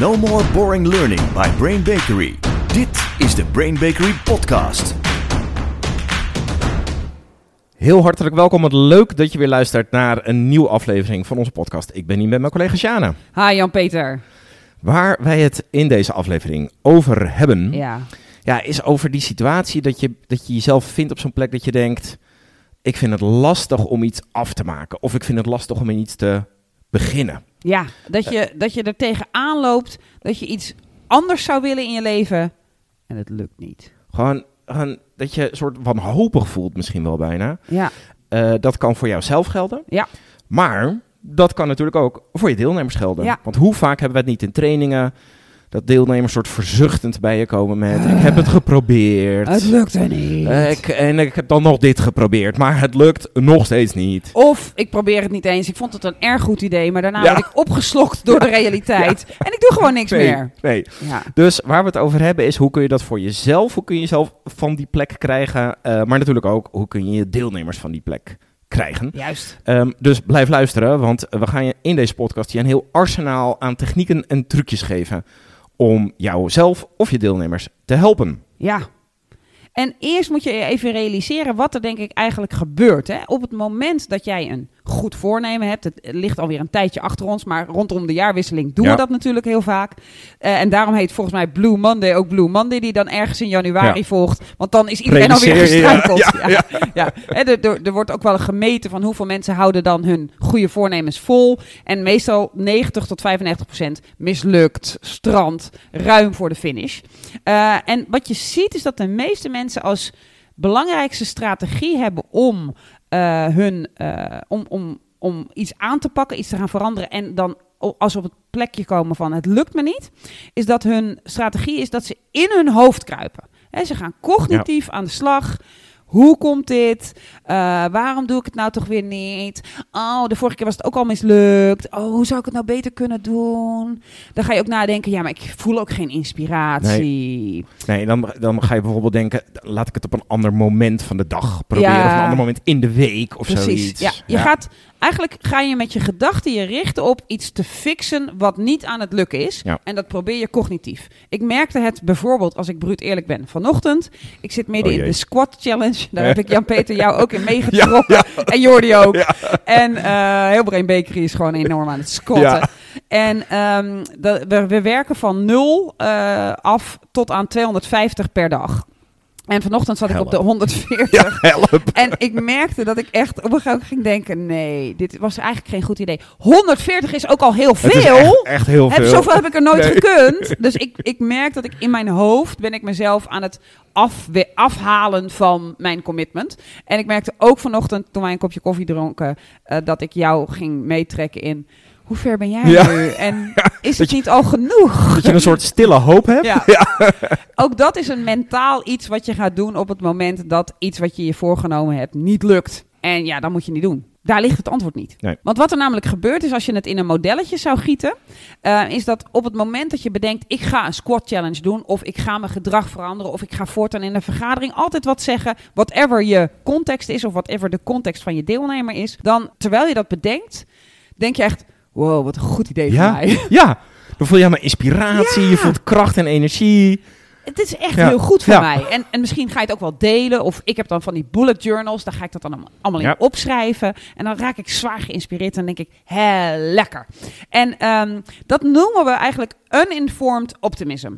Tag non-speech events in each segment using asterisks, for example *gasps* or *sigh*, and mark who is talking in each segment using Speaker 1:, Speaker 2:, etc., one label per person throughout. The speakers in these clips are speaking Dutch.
Speaker 1: No more boring learning by Brain Bakery. Dit is de Brain Bakery podcast.
Speaker 2: Heel hartelijk welkom. Wat leuk dat je weer luistert naar een nieuwe aflevering van onze podcast. Ik ben hier met mijn collega Sjana.
Speaker 3: Hi Jan-Peter.
Speaker 2: Waar wij het in deze aflevering over hebben, ja.
Speaker 3: Ja.
Speaker 2: is over die situatie dat je, dat je jezelf vindt op zo'n plek dat je denkt... ik vind het lastig om iets af te maken. Of ik vind het lastig om in iets te beginnen.
Speaker 3: Ja, dat je, dat je er tegenaan loopt, dat je iets anders zou willen in je leven en het lukt niet.
Speaker 2: Gewoon, gewoon dat je een soort wanhopig voelt misschien wel bijna.
Speaker 3: Ja,
Speaker 2: Eh, dat kan voor jouzelf gelden.
Speaker 3: Ja.
Speaker 2: Maar dat kan natuurlijk ook voor je deelnemers gelden.
Speaker 3: Ja.
Speaker 2: Want hoe vaak hebben we het niet in trainingen... dat deelnemers soort verzuchtend bij je komen met... ik heb het geprobeerd.
Speaker 3: het lukte niet.
Speaker 2: Eh, ik, en ik heb dan nog dit geprobeerd, maar het lukt nog steeds niet.
Speaker 3: Of ik probeer het niet eens. Ik vond het een erg goed idee, maar daarna
Speaker 2: Ja.
Speaker 3: word ik opgeslokt door de *laughs* realiteit. En ik doe gewoon niks
Speaker 2: nee,
Speaker 3: meer.
Speaker 2: nee. Dus waar we het over hebben is hoe kun je dat voor jezelf, hoe kun je jezelf van die plek krijgen, eh, maar natuurlijk ook hoe kun je je deelnemers van die plek krijgen.
Speaker 3: Juist.
Speaker 2: Ehm, dus blijf luisteren, want we gaan je in deze podcast je een heel arsenaal aan technieken en trucjes geven om jouzelf of je deelnemers te helpen.
Speaker 3: Ja. En eerst moet je even realiseren wat er denk ik eigenlijk gebeurt. Hè? Op het moment dat jij een goed voornemen hebt, het ligt alweer een tijdje achter ons, maar rondom de jaarwisseling doen
Speaker 2: Ja.
Speaker 3: we dat natuurlijk heel vaak. Eh, en daarom heet volgens mij Blue Monday ook Blue Monday, die dan ergens in januari
Speaker 2: Ja.
Speaker 3: volgt. Want dan is iedereen alweer gestruikeld.
Speaker 2: ja,
Speaker 3: Ja, ja. Hè, er, er, er wordt ook wel gemeten van hoeveel mensen houden dan hun goede voornemens vol. En meestal 90 tot 95 procent mislukt, strand, ruim voor de finish. Eh, en wat je ziet is dat de meeste mensen als belangrijkste strategie hebben om eh, hun eh, om, om, om iets aan te pakken, iets te gaan veranderen en dan als ze op het plekje komen van het lukt me niet, is dat hun strategie is dat ze in hun hoofd kruipen. Ze gaan cognitief aan de slag. Hoe komt dit? Eh, waarom doe ik het nou toch weer niet? Oh, de vorige keer was het ook al mislukt. Oh, hoe zou ik het nou beter kunnen doen? Dan ga je ook nadenken, ja, maar ik voel ook geen inspiratie.
Speaker 2: Nee, dan, dan ga je bijvoorbeeld denken, laat ik het op een ander moment van de dag proberen.
Speaker 3: Ja.
Speaker 2: Of een ander moment in de week of
Speaker 3: Precies.
Speaker 2: zoiets.
Speaker 3: Ja, je Gaat, eigenlijk ga je met je gedachten je richten op iets te fixen wat niet aan het lukken is.
Speaker 2: Ja.
Speaker 3: En dat probeer je cognitief. Ik merkte het bijvoorbeeld, als ik bruut eerlijk ben, vanochtend. Ik zit midden
Speaker 2: Oh
Speaker 3: in de squat challenge. *laughs* Daar heb ik Jan-Peter jou ook in meegetrokken. En Jordi ook. En eh heel Brain Bakery is gewoon enorm aan het squatten. En dat- we, we werken van 0 eh, af tot aan 250 per dag. En vanochtend zat ik op de
Speaker 2: Help.
Speaker 3: 140.
Speaker 2: Help.
Speaker 3: En ik merkte dat ik echt op een gegeven moment ging denken: nee, dit was eigenlijk geen goed idee. 140 is ook al heel veel.
Speaker 2: echt, echt heel
Speaker 3: Heb,
Speaker 2: veel.
Speaker 3: zoveel heb ik er nooit
Speaker 2: Nee.
Speaker 3: gekund. Dus ik, ik merk dat ik in mijn hoofd ben ik mezelf aan het af, afhalen van mijn commitment. En ik merkte ook vanochtend toen wij een kopje koffie dronken, eh, dat ik jou ging meetrekken in. Hoe ver ben jij
Speaker 2: Ja.
Speaker 3: nu? En *laughs* is
Speaker 2: Dat
Speaker 3: het
Speaker 2: je-
Speaker 3: niet al genoeg?
Speaker 2: Dat je een soort stille hoop hebt.
Speaker 3: Ja. *laughs* Ook dat is een mentaal iets wat je gaat doen op het moment dat iets wat je je voorgenomen hebt niet lukt. En ja, dan moet je niet doen. Daar ligt het antwoord niet.
Speaker 2: Nee.
Speaker 3: Want wat er namelijk gebeurt is als je het in een modelletje zou gieten, eh, is dat op het moment dat je bedenkt, ik ga een squat challenge doen, of ik ga mijn gedrag veranderen, of ik ga voortaan in een vergadering altijd wat zeggen, whatever je context is, of whatever de context van je deelnemer is, dan terwijl je dat bedenkt, denk je echt, wow, wat een goed idee van
Speaker 2: Ja.
Speaker 3: mij. *laughs*
Speaker 2: Ja. Dan voel je helemaal inspiratie,
Speaker 3: Ja.
Speaker 2: je voelt kracht en energie.
Speaker 3: Het is echt
Speaker 2: Ja.
Speaker 3: heel goed voor mij. En, en misschien ga je het ook wel delen. Of ik heb dan van die bullet journals. Daar ga ik dat dan allemaal- in opschrijven. En dan raak ik zwaar geïnspireerd. En denk ik, hé, lekker. En ehm, dat noemen we eigenlijk uninformed optimism.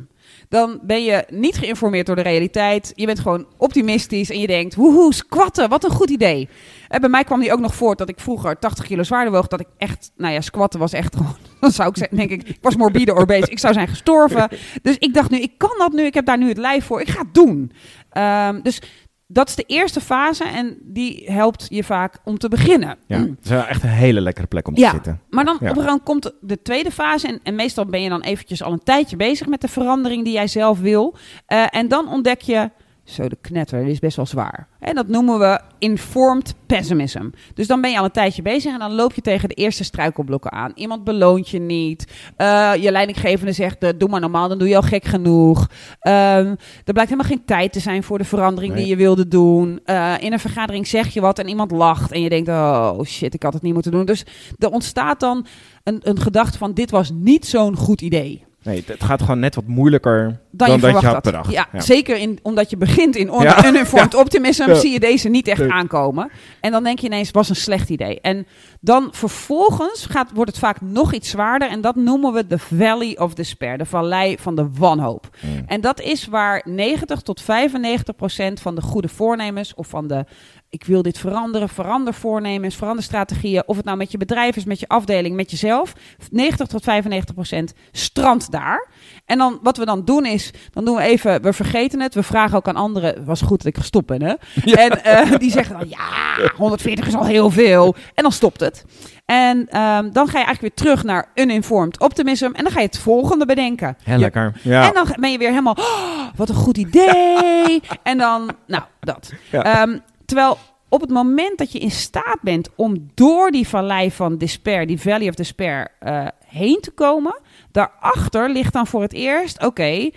Speaker 3: Dan ben je niet geïnformeerd door de realiteit. Je bent gewoon optimistisch en je denkt, woehoe, squatten, wat een goed idee. En bij mij kwam die ook nog voort dat ik vroeger 80 kilo zwaarder woog. Dat ik echt, nou ja, squatten was echt *laughs* gewoon, dan zou ik zeggen, denk ik, ik was morbide *laughs* obese. Ik zou zijn gestorven. Dus ik dacht nu, ik kan dat nu, ik heb daar nu het lijf voor, ik ga het doen. Ehm, dus dat is de eerste fase en die helpt je vaak om te beginnen.
Speaker 2: Ja. Het is wel echt een hele lekkere plek om te
Speaker 3: Ja.
Speaker 2: zitten.
Speaker 3: Maar dan
Speaker 2: Ja.
Speaker 3: op een gegeven moment komt de tweede fase. En, en meestal ben je dan eventjes al een tijdje bezig met de verandering die jij zelf wil. Eh, en dan ontdek je, zo de knetter, dit is best wel zwaar. En dat noemen we informed pessimism. Dus dan ben je al een tijdje bezig en dan loop je tegen de eerste struikelblokken aan. Iemand beloont je niet. Eh, je leidinggevende zegt, eh, doe maar normaal, dan doe je al gek genoeg. Ehm, er blijkt helemaal geen tijd te zijn voor de verandering
Speaker 2: Nee.
Speaker 3: die je wilde doen. Eh, in een vergadering zeg je wat en iemand lacht en je denkt, oh shit, ik had het niet moeten doen. Dus er ontstaat dan een, een gedachte van, dit was niet zo'n goed idee.
Speaker 2: Nee, het gaat gewoon net wat moeilijker dan,
Speaker 3: Dan, je
Speaker 2: dat je had bedacht.
Speaker 3: Ja, zeker in, omdat je begint in on
Speaker 2: Ja.
Speaker 3: uninformed *laughs* optimism, zie je deze niet echt aankomen. En dan denk je ineens, was een slecht idee. En dan vervolgens gaat, wordt het vaak nog iets zwaarder. En dat noemen we de Valley of Despair, de vallei van de wanhoop.
Speaker 2: Mm.
Speaker 3: En dat is waar 90 tot 95 procent van de goede voornemens of van de ik wil dit veranderen, verander voornemens, verander strategieën, of het nou met je bedrijf is, met je afdeling, met jezelf, 90 tot 95 procent strandt daar. En dan wat we dan doen is, dan doen we even, we vergeten het, we vragen ook aan anderen, het was goed dat ik gestopt ben, hè? En eh, die zeggen dan, ja, 140 is al heel veel. En dan stopt het. En ehm, dan ga je eigenlijk weer terug naar uninformed optimism en dan ga je het volgende bedenken.
Speaker 2: Heel lekker. Ja.
Speaker 3: en dan ben je weer helemaal, "Oh, wat een goed idee. *laughs* en dan, nou, dat.
Speaker 2: Ja.
Speaker 3: Ehm, terwijl op het moment dat je in staat bent om door die vallei van despair, die valley of despair, eh, heen te komen, daarachter ligt dan voor het eerst, oké,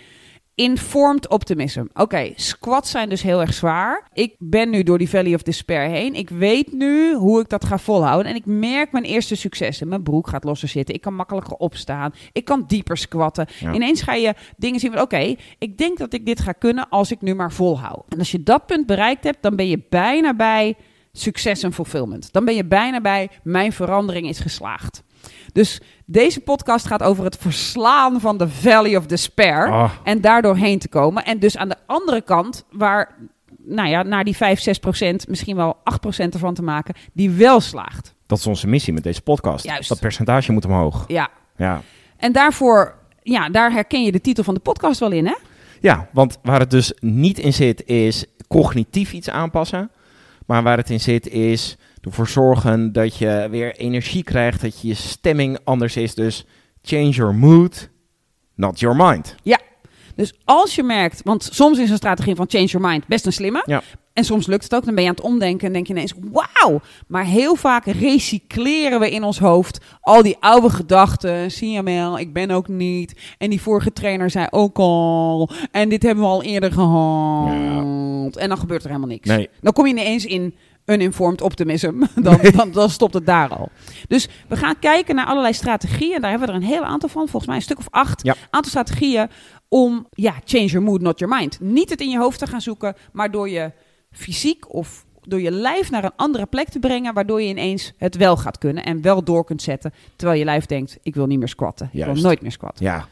Speaker 3: informed optimism. Oké, squats zijn dus heel erg zwaar. Ik ben nu door die valley of despair heen. Ik weet nu hoe ik dat ga volhouden. En ik merk mijn eerste successen. Mijn broek gaat losser zitten. Ik kan makkelijker opstaan. Ik kan dieper squatten.
Speaker 2: Ja.
Speaker 3: Ineens ga je dingen zien van... Oké, ik denk dat ik dit ga kunnen als ik nu maar volhoud. En als je dat punt bereikt hebt... dan ben je bijna bij succes en fulfillment. Dan ben je bijna bij mijn verandering is geslaagd. Dus deze podcast gaat over het verslaan van de Valley of Despair
Speaker 2: Oh,
Speaker 3: en daardoor heen te komen. En dus aan de andere kant, waar, nou ja, naar die 5, 6 procent, misschien wel 8 procent ervan te maken, die wel slaagt.
Speaker 2: dat is onze missie met deze podcast.
Speaker 3: Juist.
Speaker 2: Dat percentage moet omhoog.
Speaker 3: Ja.
Speaker 2: Ja.
Speaker 3: En daarvoor, ja, daar herken je de titel van de podcast wel in, hè?
Speaker 2: ja, want waar het dus niet in zit is cognitief iets aanpassen. Maar waar het in zit is ervoor zorgen dat je weer energie krijgt. Dat je je stemming anders is. Dus change your mood, not your mind.
Speaker 3: Dus als je merkt, want soms is een strategie van change your mind best een slimme.
Speaker 2: Ja.
Speaker 3: En soms lukt het ook, dan ben je aan het omdenken en denk je ineens, wauw. Maar heel vaak recycleren we in ons hoofd al die oude gedachten. Zie je wel, ik ben ook niet. En die vorige trainer zei ook al. En dit hebben we al eerder gehad. En dan gebeurt er helemaal niks.
Speaker 2: Nee.
Speaker 3: Dan kom je ineens in uninformed optimism. *laughs* Dan, dan, dan stopt het daar al. Dus we gaan kijken naar allerlei strategieën. Daar hebben we er een heel aantal van. Volgens mij een stuk of acht.
Speaker 2: Ja.
Speaker 3: Aantal strategieën om, ja, change your mood, not your mind. Niet het in je hoofd te gaan zoeken, maar door je fysiek of door je lijf naar een andere plek te brengen, waardoor je ineens het wel gaat kunnen en wel door kunt zetten, terwijl je lijf denkt, ik wil niet meer squatten. Ik
Speaker 2: Juist.
Speaker 3: wil nooit meer squatten.
Speaker 2: Ja.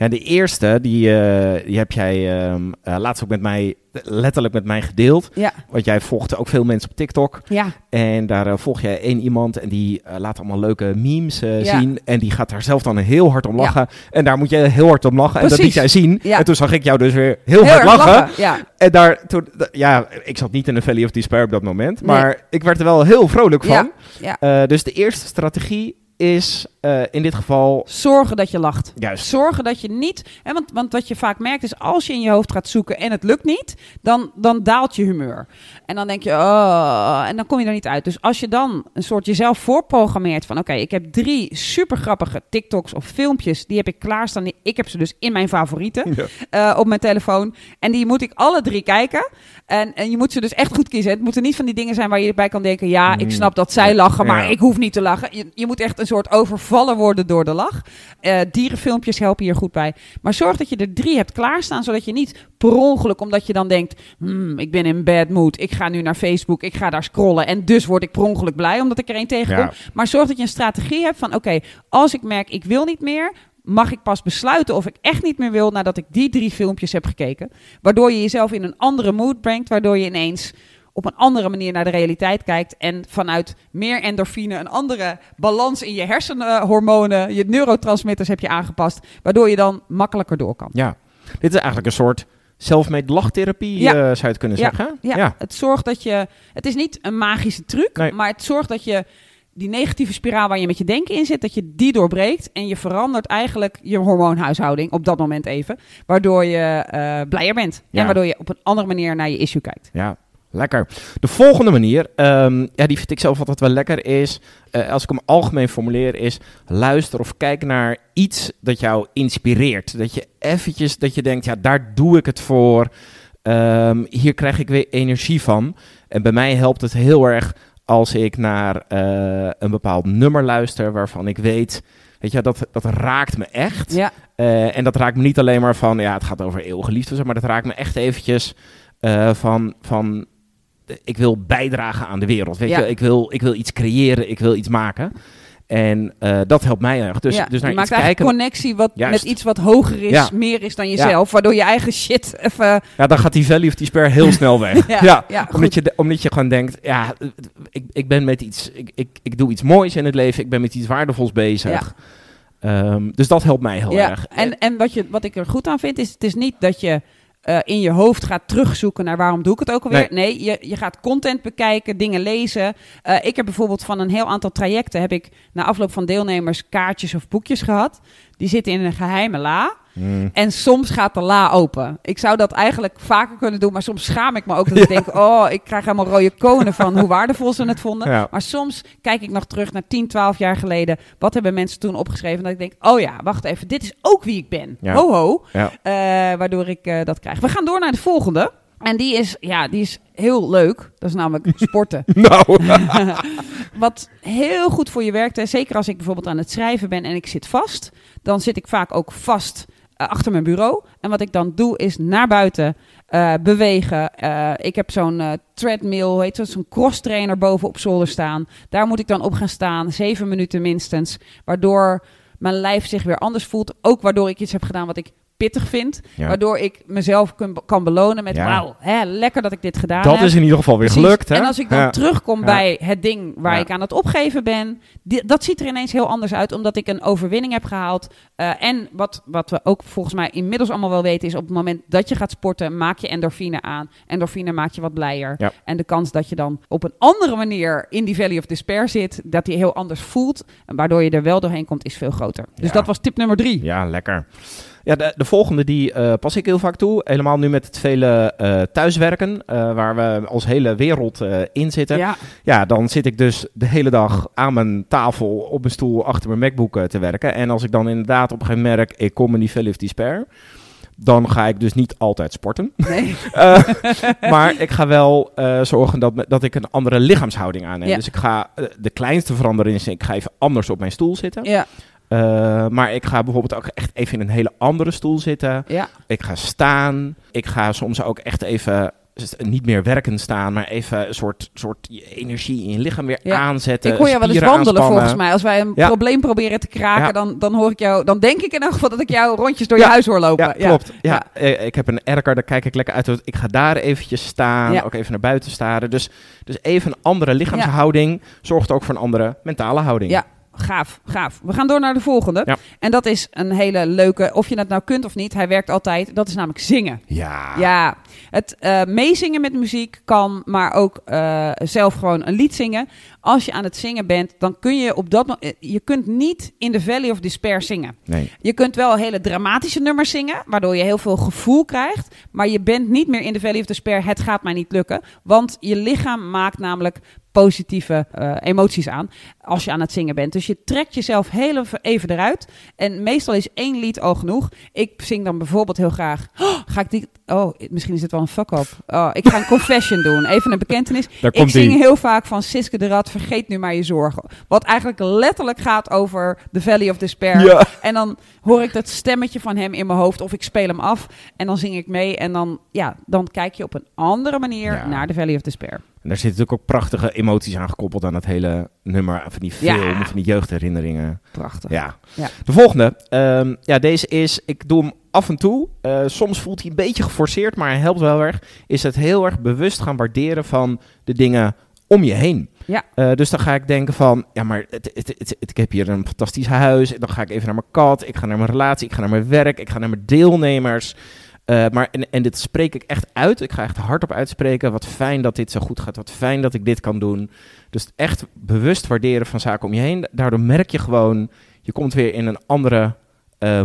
Speaker 2: Ja, de eerste, die, eh, die heb jij ehm, eh, laatst ook met mij, letterlijk met mij gedeeld.
Speaker 3: Ja,
Speaker 2: Want jij volgt ook veel mensen op TikTok.
Speaker 3: ja,
Speaker 2: En daar eh, volg jij één iemand en die laat allemaal leuke memes
Speaker 3: Ja.
Speaker 2: zien. En die gaat daar zelf dan heel hard om
Speaker 3: Ja.
Speaker 2: lachen. En daar moet je heel hard om lachen. En dat liet jij zien.
Speaker 3: Ja.
Speaker 2: En toen zag ik jou dus weer heel, hard lachen.
Speaker 3: Ja,
Speaker 2: En daar, toen, ja, ik zat niet in een Valley of Despair op dat moment.
Speaker 3: Nee.
Speaker 2: Maar ik werd er wel heel vrolijk van.
Speaker 3: Ja,
Speaker 2: dus de eerste strategie is eh, in dit geval
Speaker 3: zorgen dat je lacht.
Speaker 2: juist.
Speaker 3: Zorgen dat je niet. Hè, want, want wat je vaak merkt is als je in je hoofd gaat zoeken en het lukt niet, dan, dan daalt je humeur. En dan denk je, oh, en dan kom je er niet uit. Dus als je dan een soort jezelf voorprogrammeert van: oké, ik heb drie super grappige TikToks of filmpjes, die heb ik klaarstaan. Ik heb ze dus in mijn favorieten
Speaker 2: Ja.
Speaker 3: eh, op mijn telefoon. En die moet ik alle drie kijken. En, en je moet ze dus echt goed kiezen. Het moeten niet van die dingen zijn waar je bij kan denken: ja, ik
Speaker 2: Mm.
Speaker 3: snap dat zij lachen, maar
Speaker 2: Ja.
Speaker 3: ik hoef niet te lachen. Je, je moet echt een soort overvallen worden door de lach. Eh, dierenfilmpjes helpen hier goed bij. Maar zorg dat je er drie hebt klaarstaan, zodat je niet per ongeluk, omdat je dan denkt: hmm, ik ben in bad mood, ik ga nu naar Facebook, ik ga daar scrollen en dus word ik per ongeluk blij omdat ik er één tegenkom.
Speaker 2: Ja.
Speaker 3: Maar zorg dat je een strategie hebt van: oké, als ik merk ik wil niet meer, mag ik pas besluiten of ik echt niet meer wil nadat ik die drie filmpjes heb gekeken. Waardoor je jezelf in een andere mood brengt, waardoor je ineens op een andere manier naar de realiteit kijkt en vanuit meer endorfine een andere balans in je hersenhormonen, je neurotransmitters heb je aangepast, waardoor je dan makkelijker door kan.
Speaker 2: Ja. Dit is eigenlijk een soort self-made lachtherapie,
Speaker 3: Ja.
Speaker 2: eh, zou je het kunnen
Speaker 3: Ja.
Speaker 2: zeggen.
Speaker 3: Ja, het zorgt dat je. Het is niet een magische truc,
Speaker 2: Nee.
Speaker 3: maar het zorgt dat je die negatieve spiraal waar je met je denken in zit, dat je die doorbreekt en je verandert eigenlijk je hormoonhuishouding op dat moment even, waardoor je eh, blijer bent
Speaker 2: Ja.
Speaker 3: en waardoor je op een andere manier naar je issue kijkt.
Speaker 2: Ja, lekker. De volgende manier, ehm, ja, die vind ik zelf altijd wel lekker, is, eh, als ik hem algemeen formuleer, is luister of kijk naar iets dat jou inspireert. Dat je eventjes, dat je denkt, ja, daar doe ik het voor. Ehm, hier krijg ik weer energie van. En bij mij helpt het heel erg als ik naar eh, een bepaald nummer luister waarvan ik weet, Weet je, dat, dat raakt me echt.
Speaker 3: Ja,
Speaker 2: Eh, en dat raakt me niet alleen maar van, ja, het gaat over eeuwige liefde, zeg maar dat raakt me echt eventjes van, van, ik wil bijdragen aan de wereld. Weet
Speaker 3: Ja.
Speaker 2: je, ik wil, ik wil iets creëren, ik wil iets maken. En eh, dat helpt mij erg. Dus,
Speaker 3: ja.
Speaker 2: dus naar
Speaker 3: je maakt
Speaker 2: kijken.
Speaker 3: connectie wat
Speaker 2: Juist.
Speaker 3: met iets wat hoger is,
Speaker 2: Ja.
Speaker 3: meer is dan jezelf. Waardoor je eigen shit even...
Speaker 2: Ja, dan gaat die value of die spare heel *laughs* snel weg.
Speaker 3: Ja,
Speaker 2: omdat, je, omdat je gewoon denkt, ja, ik, ik ben met iets, ik, ik, ik doe iets moois in het leven, ik ben met iets waardevols bezig. Ehm, dus dat helpt mij heel
Speaker 3: ja.
Speaker 2: erg.
Speaker 3: En, en wat, je, wat ik er goed aan vind, is het is niet dat je eh, in je hoofd gaat terugzoeken naar waarom doe ik het ook alweer. Nee, je, je gaat content bekijken, dingen lezen. Eh, ik heb bijvoorbeeld van een heel aantal trajecten, heb ik na afloop van deelnemers kaartjes of boekjes gehad. Die zitten in een geheime la.
Speaker 2: Mm.
Speaker 3: En soms gaat de la open. Ik zou dat eigenlijk vaker kunnen doen, maar soms schaam ik me ook dat ik denk: oh, ik krijg helemaal rode konen van hoe waardevol ze het vonden.
Speaker 2: Ja.
Speaker 3: Maar soms kijk ik nog terug naar 10, 12 jaar geleden. Wat hebben mensen toen opgeschreven? Dat ik denk: oh ja, wacht even, dit is ook wie ik ben.
Speaker 2: Ja.
Speaker 3: Ho ho. Eh, waardoor ik eh, dat krijg. We gaan door naar de volgende. En die is, ja, die is heel leuk. Dat is namelijk *laughs* sporten.
Speaker 2: Nou, *laughs*
Speaker 3: Wat heel goed voor je werkt, hè, zeker als ik bijvoorbeeld aan het schrijven ben en ik zit vast, dan zit ik vaak ook vast achter mijn bureau. En wat ik dan doe is naar buiten eh, bewegen. Eh, ik heb zo'n eh, treadmill, heet het, zo'n cross trainer boven op zolder staan. Daar moet ik dan op gaan staan, zeven minuten minstens, waardoor mijn lijf zich weer anders voelt. Ook waardoor ik iets heb gedaan wat ik pittig vind.
Speaker 2: Ja.
Speaker 3: Waardoor ik mezelf kun- kan belonen met,
Speaker 2: Ja.
Speaker 3: wauw, hè, lekker dat ik dit gedaan
Speaker 2: dat
Speaker 3: heb.
Speaker 2: is in ieder geval weer
Speaker 3: Precies.
Speaker 2: gelukt. Hè?
Speaker 3: En als ik dan
Speaker 2: Ja.
Speaker 3: terugkom bij het ding waar ik aan het opgeven ben, dat ziet er ineens heel anders uit, omdat ik een overwinning heb gehaald. Eh, en wat, wat we ook volgens mij inmiddels allemaal wel weten, is op het moment dat je gaat sporten, maak je endorfine aan. Endorfine maakt je wat blijer. En de kans dat je dan op een andere manier in die Valley of Despair zit, dat die heel anders voelt, en waardoor je er wel doorheen komt, is veel groter. Dus dat was tip nummer drie.
Speaker 2: Ja, lekker. Ja, de, de volgende die eh, pas ik heel vaak toe. Helemaal nu met het vele eh, thuiswerken, eh, waar we als hele wereld in zitten. Ja.
Speaker 3: Ja,
Speaker 2: dan zit ik dus de hele dag aan mijn tafel op mijn stoel achter mijn MacBook te werken. En als ik dan inderdaad op een gegeven moment merk, ik kom in die of Despair, dan ga ik dus niet altijd sporten.
Speaker 3: nee. *laughs*
Speaker 2: Maar ik ga wel zorgen dat, dat ik een andere lichaamshouding aanneem.
Speaker 3: Ja.
Speaker 2: Dus ik ga, de kleinste verandering is, ik ga even anders op mijn stoel zitten.
Speaker 3: ja,
Speaker 2: Eh, maar ik ga bijvoorbeeld ook echt even in een hele andere stoel zitten.
Speaker 3: ja.
Speaker 2: Ik ga staan. Ik ga soms ook echt even niet meer werken staan, maar even een soort, soort energie in je lichaam weer
Speaker 3: Ja.
Speaker 2: aanzetten.
Speaker 3: Ik hoor jou wel eens wandelen
Speaker 2: aanspannen.
Speaker 3: volgens mij. Als wij een
Speaker 2: Ja.
Speaker 3: probleem proberen te kraken,
Speaker 2: Ja.
Speaker 3: dan, dan hoor ik jou. Dan denk ik in elk geval dat ik jou rondjes door je huis hoor lopen.
Speaker 2: Ja, klopt. Ja. eh, Ik heb een erker, daar kijk ik lekker uit. Ik ga daar eventjes staan,
Speaker 3: Ja.
Speaker 2: ook even naar buiten staren. Dus, dus even een andere lichaamshouding zorgt ook voor een andere mentale houding.
Speaker 3: Ja. Gaaf, gaaf. We gaan door naar de volgende.
Speaker 2: Ja.
Speaker 3: En dat is een hele leuke, of je het nou kunt of niet, hij werkt altijd. Dat is namelijk zingen.
Speaker 2: Ja.
Speaker 3: Ja, het eh, meezingen met muziek kan, maar ook eh, zelf gewoon een lied zingen. Als je aan het zingen bent, dan kun je op dat mo- eh, je kunt niet in de Valley of Despair zingen.
Speaker 2: Nee.
Speaker 3: Je kunt wel hele dramatische nummers zingen, waardoor je heel veel gevoel krijgt. Maar je bent niet meer in de Valley of Despair, het gaat mij niet lukken. Want je lichaam maakt namelijk positieve eh, emoties aan als je aan het zingen bent. Dus je trekt jezelf heel even- eruit. En meestal is één lied al genoeg. Ik zing dan bijvoorbeeld heel graag... Oh, ga ik die... Oh, misschien is het wel een fuck-up. Oh, ik ga een confession doen. Even een bekentenis.
Speaker 2: Daar
Speaker 3: Ik zing
Speaker 2: die.
Speaker 3: heel vaak van Siske de Vergeet nu maar je zorgen. Wat eigenlijk letterlijk gaat over The Valley of Despair.
Speaker 2: Ja.
Speaker 3: En dan hoor ik dat stemmetje van hem in mijn hoofd of ik speel hem af. En dan zing ik mee en dan, ja, dan kijk je op een andere manier
Speaker 2: Ja.
Speaker 3: naar The Valley of Despair.
Speaker 2: En daar zitten natuurlijk ook prachtige emoties aan gekoppeld aan het hele nummer. Van die
Speaker 3: Ja.
Speaker 2: film, van die jeugdherinneringen.
Speaker 3: Prachtig.
Speaker 2: Ja.
Speaker 3: Ja.
Speaker 2: De volgende. ehm, ja, deze is, ik doe hem af en toe. Eh, soms voelt hij een beetje geforceerd, maar hij helpt wel erg. Is het heel erg bewust gaan waarderen van de dingen om je heen.
Speaker 3: Ja.
Speaker 2: Eh, dus dan ga ik denken van, ja, maar het, het, ik heb hier een fantastisch huis. Dan ga ik even naar mijn kat, ik ga naar mijn relatie, ik ga naar mijn werk, ik ga naar mijn deelnemers. Eh, maar, en, en dit spreek ik echt uit. Ik ga echt hardop uitspreken. Wat fijn dat dit zo goed gaat. Wat fijn dat ik dit kan doen. Dus echt bewust waarderen van zaken om je heen. Daardoor merk je gewoon, je komt weer in een andere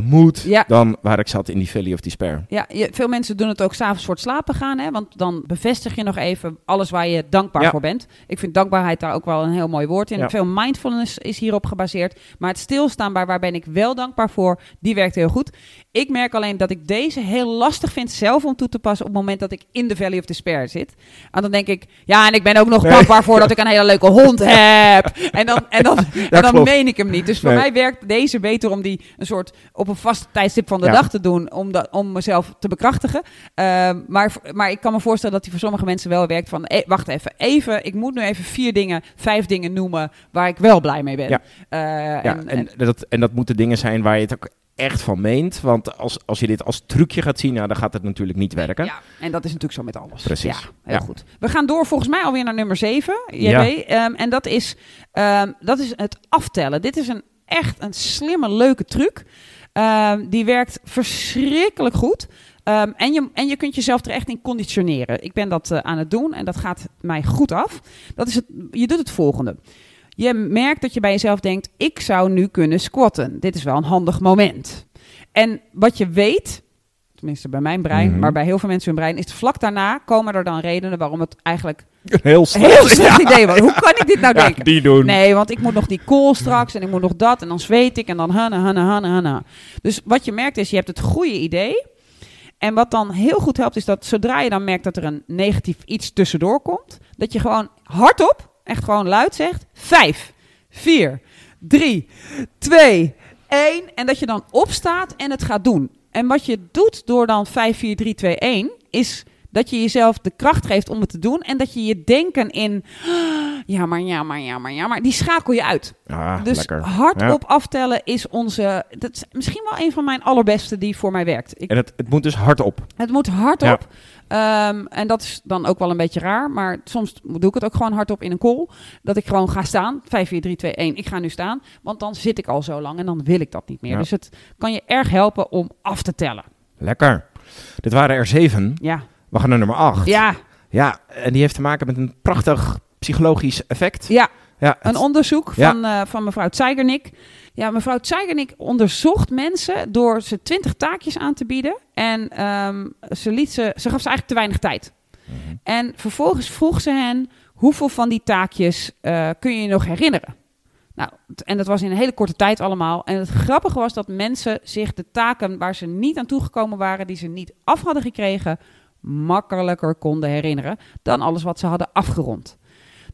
Speaker 2: mood
Speaker 3: Ja.
Speaker 2: dan waar ik zat in die Valley of Despair.
Speaker 3: Ja, je- veel mensen doen het ook s'avonds voor het slapen gaan. Hè? Want dan bevestig je nog even alles waar je dankbaar
Speaker 2: Ja.
Speaker 3: voor bent. Ik vind dankbaarheid daar ook wel een heel mooi woord in.
Speaker 2: Ja.
Speaker 3: Veel mindfulness is hierop gebaseerd. Maar het stilstaan bij waar ben ik wel dankbaar voor, die werkt heel goed. Ik merk alleen dat ik deze heel lastig vind zelf om toe te passen op het moment dat ik in de Valley of Despair zit. En dan denk ik, ja, en ik ben ook nog
Speaker 2: Nee.
Speaker 3: dankbaar voor dat ik een hele leuke hond *laughs* heb. En dan, en dan, *laughs* en dan meen ik hem niet. Dus voor
Speaker 2: Nee.
Speaker 3: mij werkt deze beter om die een soort op een vast tijdstip van de
Speaker 2: Ja.
Speaker 3: dag te doen. Om, dat, om mezelf te bekrachtigen. Ehm, maar, maar ik kan me voorstellen dat die voor sommige mensen wel werkt van... eh, wacht even, even, ik moet nu even vier dingen, vijf dingen noemen... waar ik wel blij mee ben.
Speaker 2: Ja.
Speaker 3: Eh,
Speaker 2: Ja,
Speaker 3: en,
Speaker 2: en, dat, en dat moeten dingen zijn waar je het ook echt van meent. Want als, als je dit als trucje gaat zien, nou, dan gaat het natuurlijk niet werken.
Speaker 3: Ja, en dat is natuurlijk zo met alles.
Speaker 2: Precies.
Speaker 3: Ja, heel
Speaker 2: Ja.
Speaker 3: goed. We gaan door volgens mij alweer naar nummer 7, JB.
Speaker 2: Ja.
Speaker 3: Ehm, en dat is, ehm, dat is het aftellen. Dit is een echt een slimme, leuke truc. Ehm, die werkt verschrikkelijk goed. Ehm, en, je, en je kunt jezelf er echt in conditioneren. Ik ben dat eh, aan het doen en dat gaat mij goed af. Dat is het, je doet het volgende. Je merkt dat je bij jezelf denkt: ik zou nu kunnen squatten. Dit is wel een handig moment. En wat je weet, tenminste bij mijn brein,
Speaker 2: Mhm.
Speaker 3: maar bij heel veel mensen hun brein, is vlak daarna komen er dan redenen waarom het eigenlijk
Speaker 2: Heel
Speaker 3: een
Speaker 2: snel.
Speaker 3: heel slecht idee was. Hoe kan ik dit nou denken?
Speaker 2: die doen.
Speaker 3: Nee, want ik moet nog die call straks en ik moet nog dat en dan zweet ik en dan hanna, hanna, hanna, hanna. Dus wat je merkt is, je hebt het goede idee. En wat dan heel goed helpt, is dat zodra je dan merkt dat er een negatief iets tussendoor komt, dat je gewoon hardop, echt gewoon luid zegt, vijf, vier, drie, twee, één. En dat je dan opstaat en het gaat doen. En wat je doet door dan 5, 4, 3, 2, 1, is dat je jezelf de kracht geeft om het te doen. En dat je je denken in, "Ah, *gasps* ja maar, ja maar, ja maar, ja maar, die schakel je uit.
Speaker 2: Ah,
Speaker 3: Dus
Speaker 2: lekker.
Speaker 3: hardop aftellen is onze, dat is misschien wel een van mijn allerbeste die voor mij werkt. Ik,
Speaker 2: En het, het moet dus hardop.
Speaker 3: het moet hardop. Ehm, en dat is dan ook wel een beetje raar. Maar soms doe ik het ook gewoon hardop in een call. Dat ik gewoon ga staan. 5, 4, 3, 2, 1. Ik ga nu staan. Want dan zit ik al zo lang en dan wil ik dat niet meer.
Speaker 2: Ja.
Speaker 3: Dus het kan je erg helpen om af te tellen.
Speaker 2: Lekker. Dit waren er zeven.
Speaker 3: Ja.
Speaker 2: We gaan naar nummer acht.
Speaker 3: Ja.
Speaker 2: Ja, en die heeft te maken met een prachtig psychologisch effect.
Speaker 3: Ja.
Speaker 2: Ja,
Speaker 3: Een onderzoek
Speaker 2: Ja.
Speaker 3: van, eh, van mevrouw Zeigernik. Ja, mevrouw Zeigernik onderzocht mensen door ze twintig taakjes aan te bieden. En ehm, ze, liet ze, ze gaf ze eigenlijk te weinig tijd.
Speaker 2: Mhm.
Speaker 3: En vervolgens vroeg ze hen: hoeveel van die taakjes eh, kun je je nog herinneren? Nou, en dat was in een hele korte tijd allemaal. En het grappige was dat mensen zich de taken waar ze niet aan toegekomen waren, die ze niet af hadden gekregen, makkelijker konden herinneren dan alles wat ze hadden afgerond.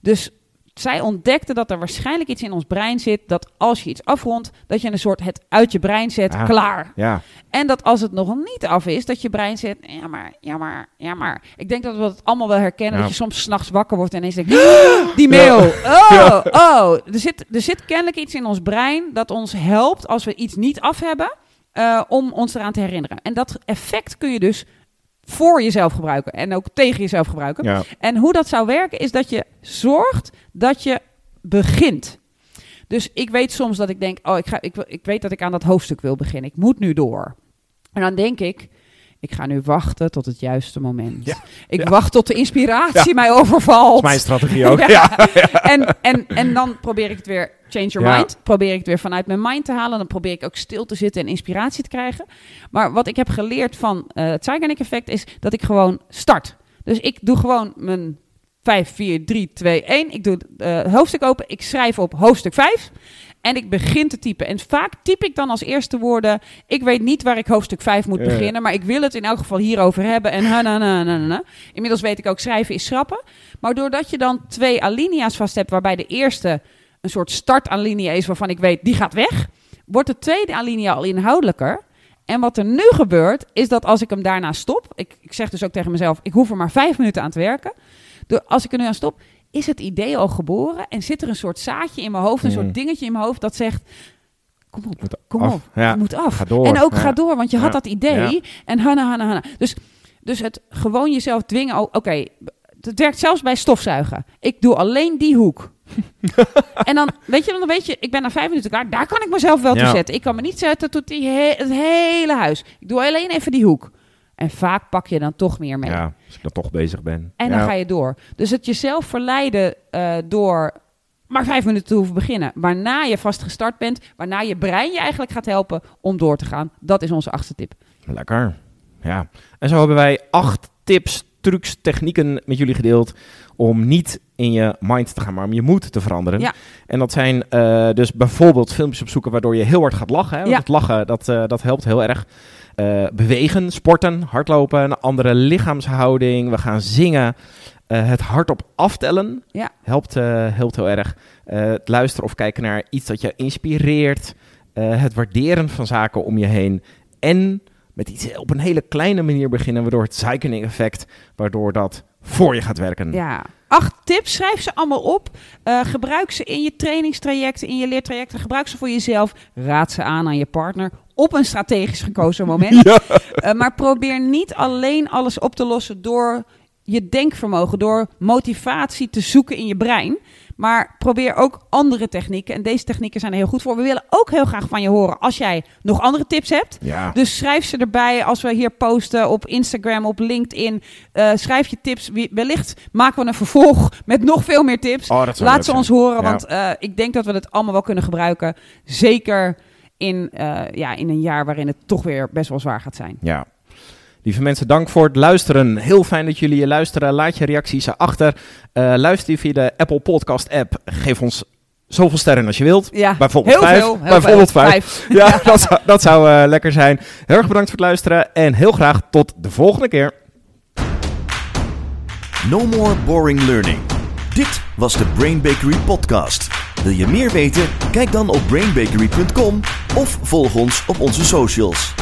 Speaker 3: Dus zij ontdekte dat er waarschijnlijk iets in ons brein zit dat als je iets afrondt, dat je een soort het uit je brein zet,
Speaker 2: Ah.
Speaker 3: klaar.
Speaker 2: ja.
Speaker 3: En dat als het nog niet af is, dat je brein zegt, ja maar, ja maar, ja maar. Ik denk dat we het allemaal wel herkennen,
Speaker 2: Ja.
Speaker 3: dat je soms s'nachts wakker wordt en ineens denkt, *gasps* "Ah, *gasps* die mail, oh, *laughs* oh. Er zit, er zit kennelijk iets in ons brein dat ons helpt als we iets niet af hebben, eh, om ons eraan te herinneren. En dat effect kun je dus voor jezelf gebruiken en ook tegen jezelf gebruiken.
Speaker 2: ja.
Speaker 3: En hoe dat zou werken is dat je zorgt dat je begint. Dus ik weet soms dat ik denk, oh, ik, ga, ik, ik weet dat ik aan dat hoofdstuk wil beginnen. Ik moet nu door. En dan denk ik, ik ga nu wachten tot het juiste moment.
Speaker 2: Ja,
Speaker 3: Ik
Speaker 2: ja.
Speaker 3: wacht tot de inspiratie mij overvalt.
Speaker 2: Dat is mijn strategie ook. *laughs*
Speaker 3: En, en, en dan probeer ik het weer, change your
Speaker 2: Ja.
Speaker 3: mind. Probeer ik het weer vanuit mijn mind te halen. Dan probeer ik ook stil te zitten en inspiratie te krijgen. Maar wat ik heb geleerd van eh, het Zeigarnik effect is dat ik gewoon start. Dus ik doe gewoon mijn 5, 4, 3, 2, 1. Ik doe eh, het hoofdstuk open. Ik schrijf op hoofdstuk 5. En ik begin te typen. En vaak typ ik dan als eerste woorden. Ik weet niet waar ik hoofdstuk 5 moet
Speaker 2: Ja,
Speaker 3: beginnen. Maar ik wil het in elk geval hierover hebben. En ha, na, na, na, na. Inmiddels weet ik ook schrijven is schrappen. Maar doordat je dan twee alinea's vast hebt. Waarbij de eerste een soort startalinea is waarvan ik weet die gaat weg. Wordt de tweede alinea al inhoudelijker. En wat er nu gebeurt, is dat als ik hem daarna stop. Ik, ik zeg dus ook tegen mezelf: ik hoef er maar vijf minuten aan te werken. Door, als ik er nu aan stop, is het idee al geboren. En zit er een soort zaadje in mijn hoofd, een
Speaker 2: Mm.
Speaker 3: soort dingetje in mijn hoofd dat zegt: Kom op,
Speaker 2: Moet
Speaker 3: kom
Speaker 2: af.
Speaker 3: op,
Speaker 2: Ja.
Speaker 3: je moet af.
Speaker 2: Ga door.
Speaker 3: En ook
Speaker 2: Ja.
Speaker 3: ga door, want je had dat idee. En hanna, hanna, hanna. Dus, dus het gewoon jezelf dwingen. oh, Oké, het werkt zelfs bij stofzuigen. Ik doe alleen die hoek. *laughs* en dan weet je, dan weet je, ik ben na vijf minuten klaar. Daar kan ik mezelf wel toe zetten. Ik kan me niet zetten tot die he- het hele huis. Ik doe alleen even die hoek. En vaak pak je dan toch meer mee.
Speaker 2: Ja, als ik dan toch bezig ben.
Speaker 3: En
Speaker 2: ja.
Speaker 3: dan ga je door. Dus het jezelf verleiden eh, door maar vijf minuten te hoeven beginnen. Waarna je vast gestart bent, waarna je brein je eigenlijk gaat helpen om door te gaan. Dat is onze achtste tip.
Speaker 2: Lekker. Ja. En zo hebben wij acht tips, trucs, technieken met jullie gedeeld om niet in je mind te gaan, maar om je moed te veranderen.
Speaker 3: Ja.
Speaker 2: En dat zijn eh, dus bijvoorbeeld filmpjes opzoeken waardoor je heel hard gaat lachen. Hè? Want
Speaker 3: Ja.
Speaker 2: het lachen, dat, eh, dat helpt heel erg. Eh, bewegen, sporten, hardlopen, een andere lichaamshouding. We gaan zingen. Eh, het hardop aftellen
Speaker 3: Ja.
Speaker 2: helpt, eh, helpt heel erg. Het luisteren of kijken naar iets dat je inspireert. Het waarderen van zaken om je heen. En met iets op een hele kleine manier beginnen, waardoor het cycling effect, waardoor dat voor je gaat werken.
Speaker 3: Ja. Acht tips, schrijf ze allemaal op. Eh, gebruik ze in je trainingstrajecten, in je leertrajecten. Gebruik ze voor jezelf. Raad ze aan aan je partner op een strategisch gekozen *laughs* moment. Eh, maar probeer niet alleen alles op te lossen door je denkvermogen, door motivatie te zoeken in je brein. Maar probeer ook andere technieken. En deze technieken zijn er heel goed voor. We willen ook heel graag van je horen als jij nog andere tips hebt.
Speaker 2: Ja.
Speaker 3: Dus schrijf ze erbij als we hier posten op Instagram, op LinkedIn. Eh, schrijf je tips. Wellicht maken we een vervolg met nog veel meer tips.
Speaker 2: Oh,
Speaker 3: Laat ze
Speaker 2: zijn.
Speaker 3: ons horen,
Speaker 2: Ja.
Speaker 3: want eh, ik denk dat we het allemaal wel kunnen gebruiken. Zeker in, eh, ja, in een jaar waarin het toch weer best wel zwaar gaat zijn.
Speaker 2: Ja. Lieve mensen, dank voor het luisteren. Heel fijn dat jullie je luisteren. Laat je reacties achter. Eh luister je via de Apple Podcast app. Geef ons zoveel sterren als je wilt.
Speaker 3: Ja,
Speaker 2: Bijvoorbeeld
Speaker 3: heel
Speaker 2: vijf.
Speaker 3: veel. heel
Speaker 2: Bijvoorbeeld
Speaker 3: veel.
Speaker 2: vijf. Ja, dat zou, dat zou eh, lekker zijn. Heel erg bedankt voor het luisteren. En heel graag tot de volgende keer.
Speaker 1: No more boring learning. Dit was de Brain Bakery podcast. Wil je meer weten? Kijk dan op brainbakery.com of volg ons op onze socials.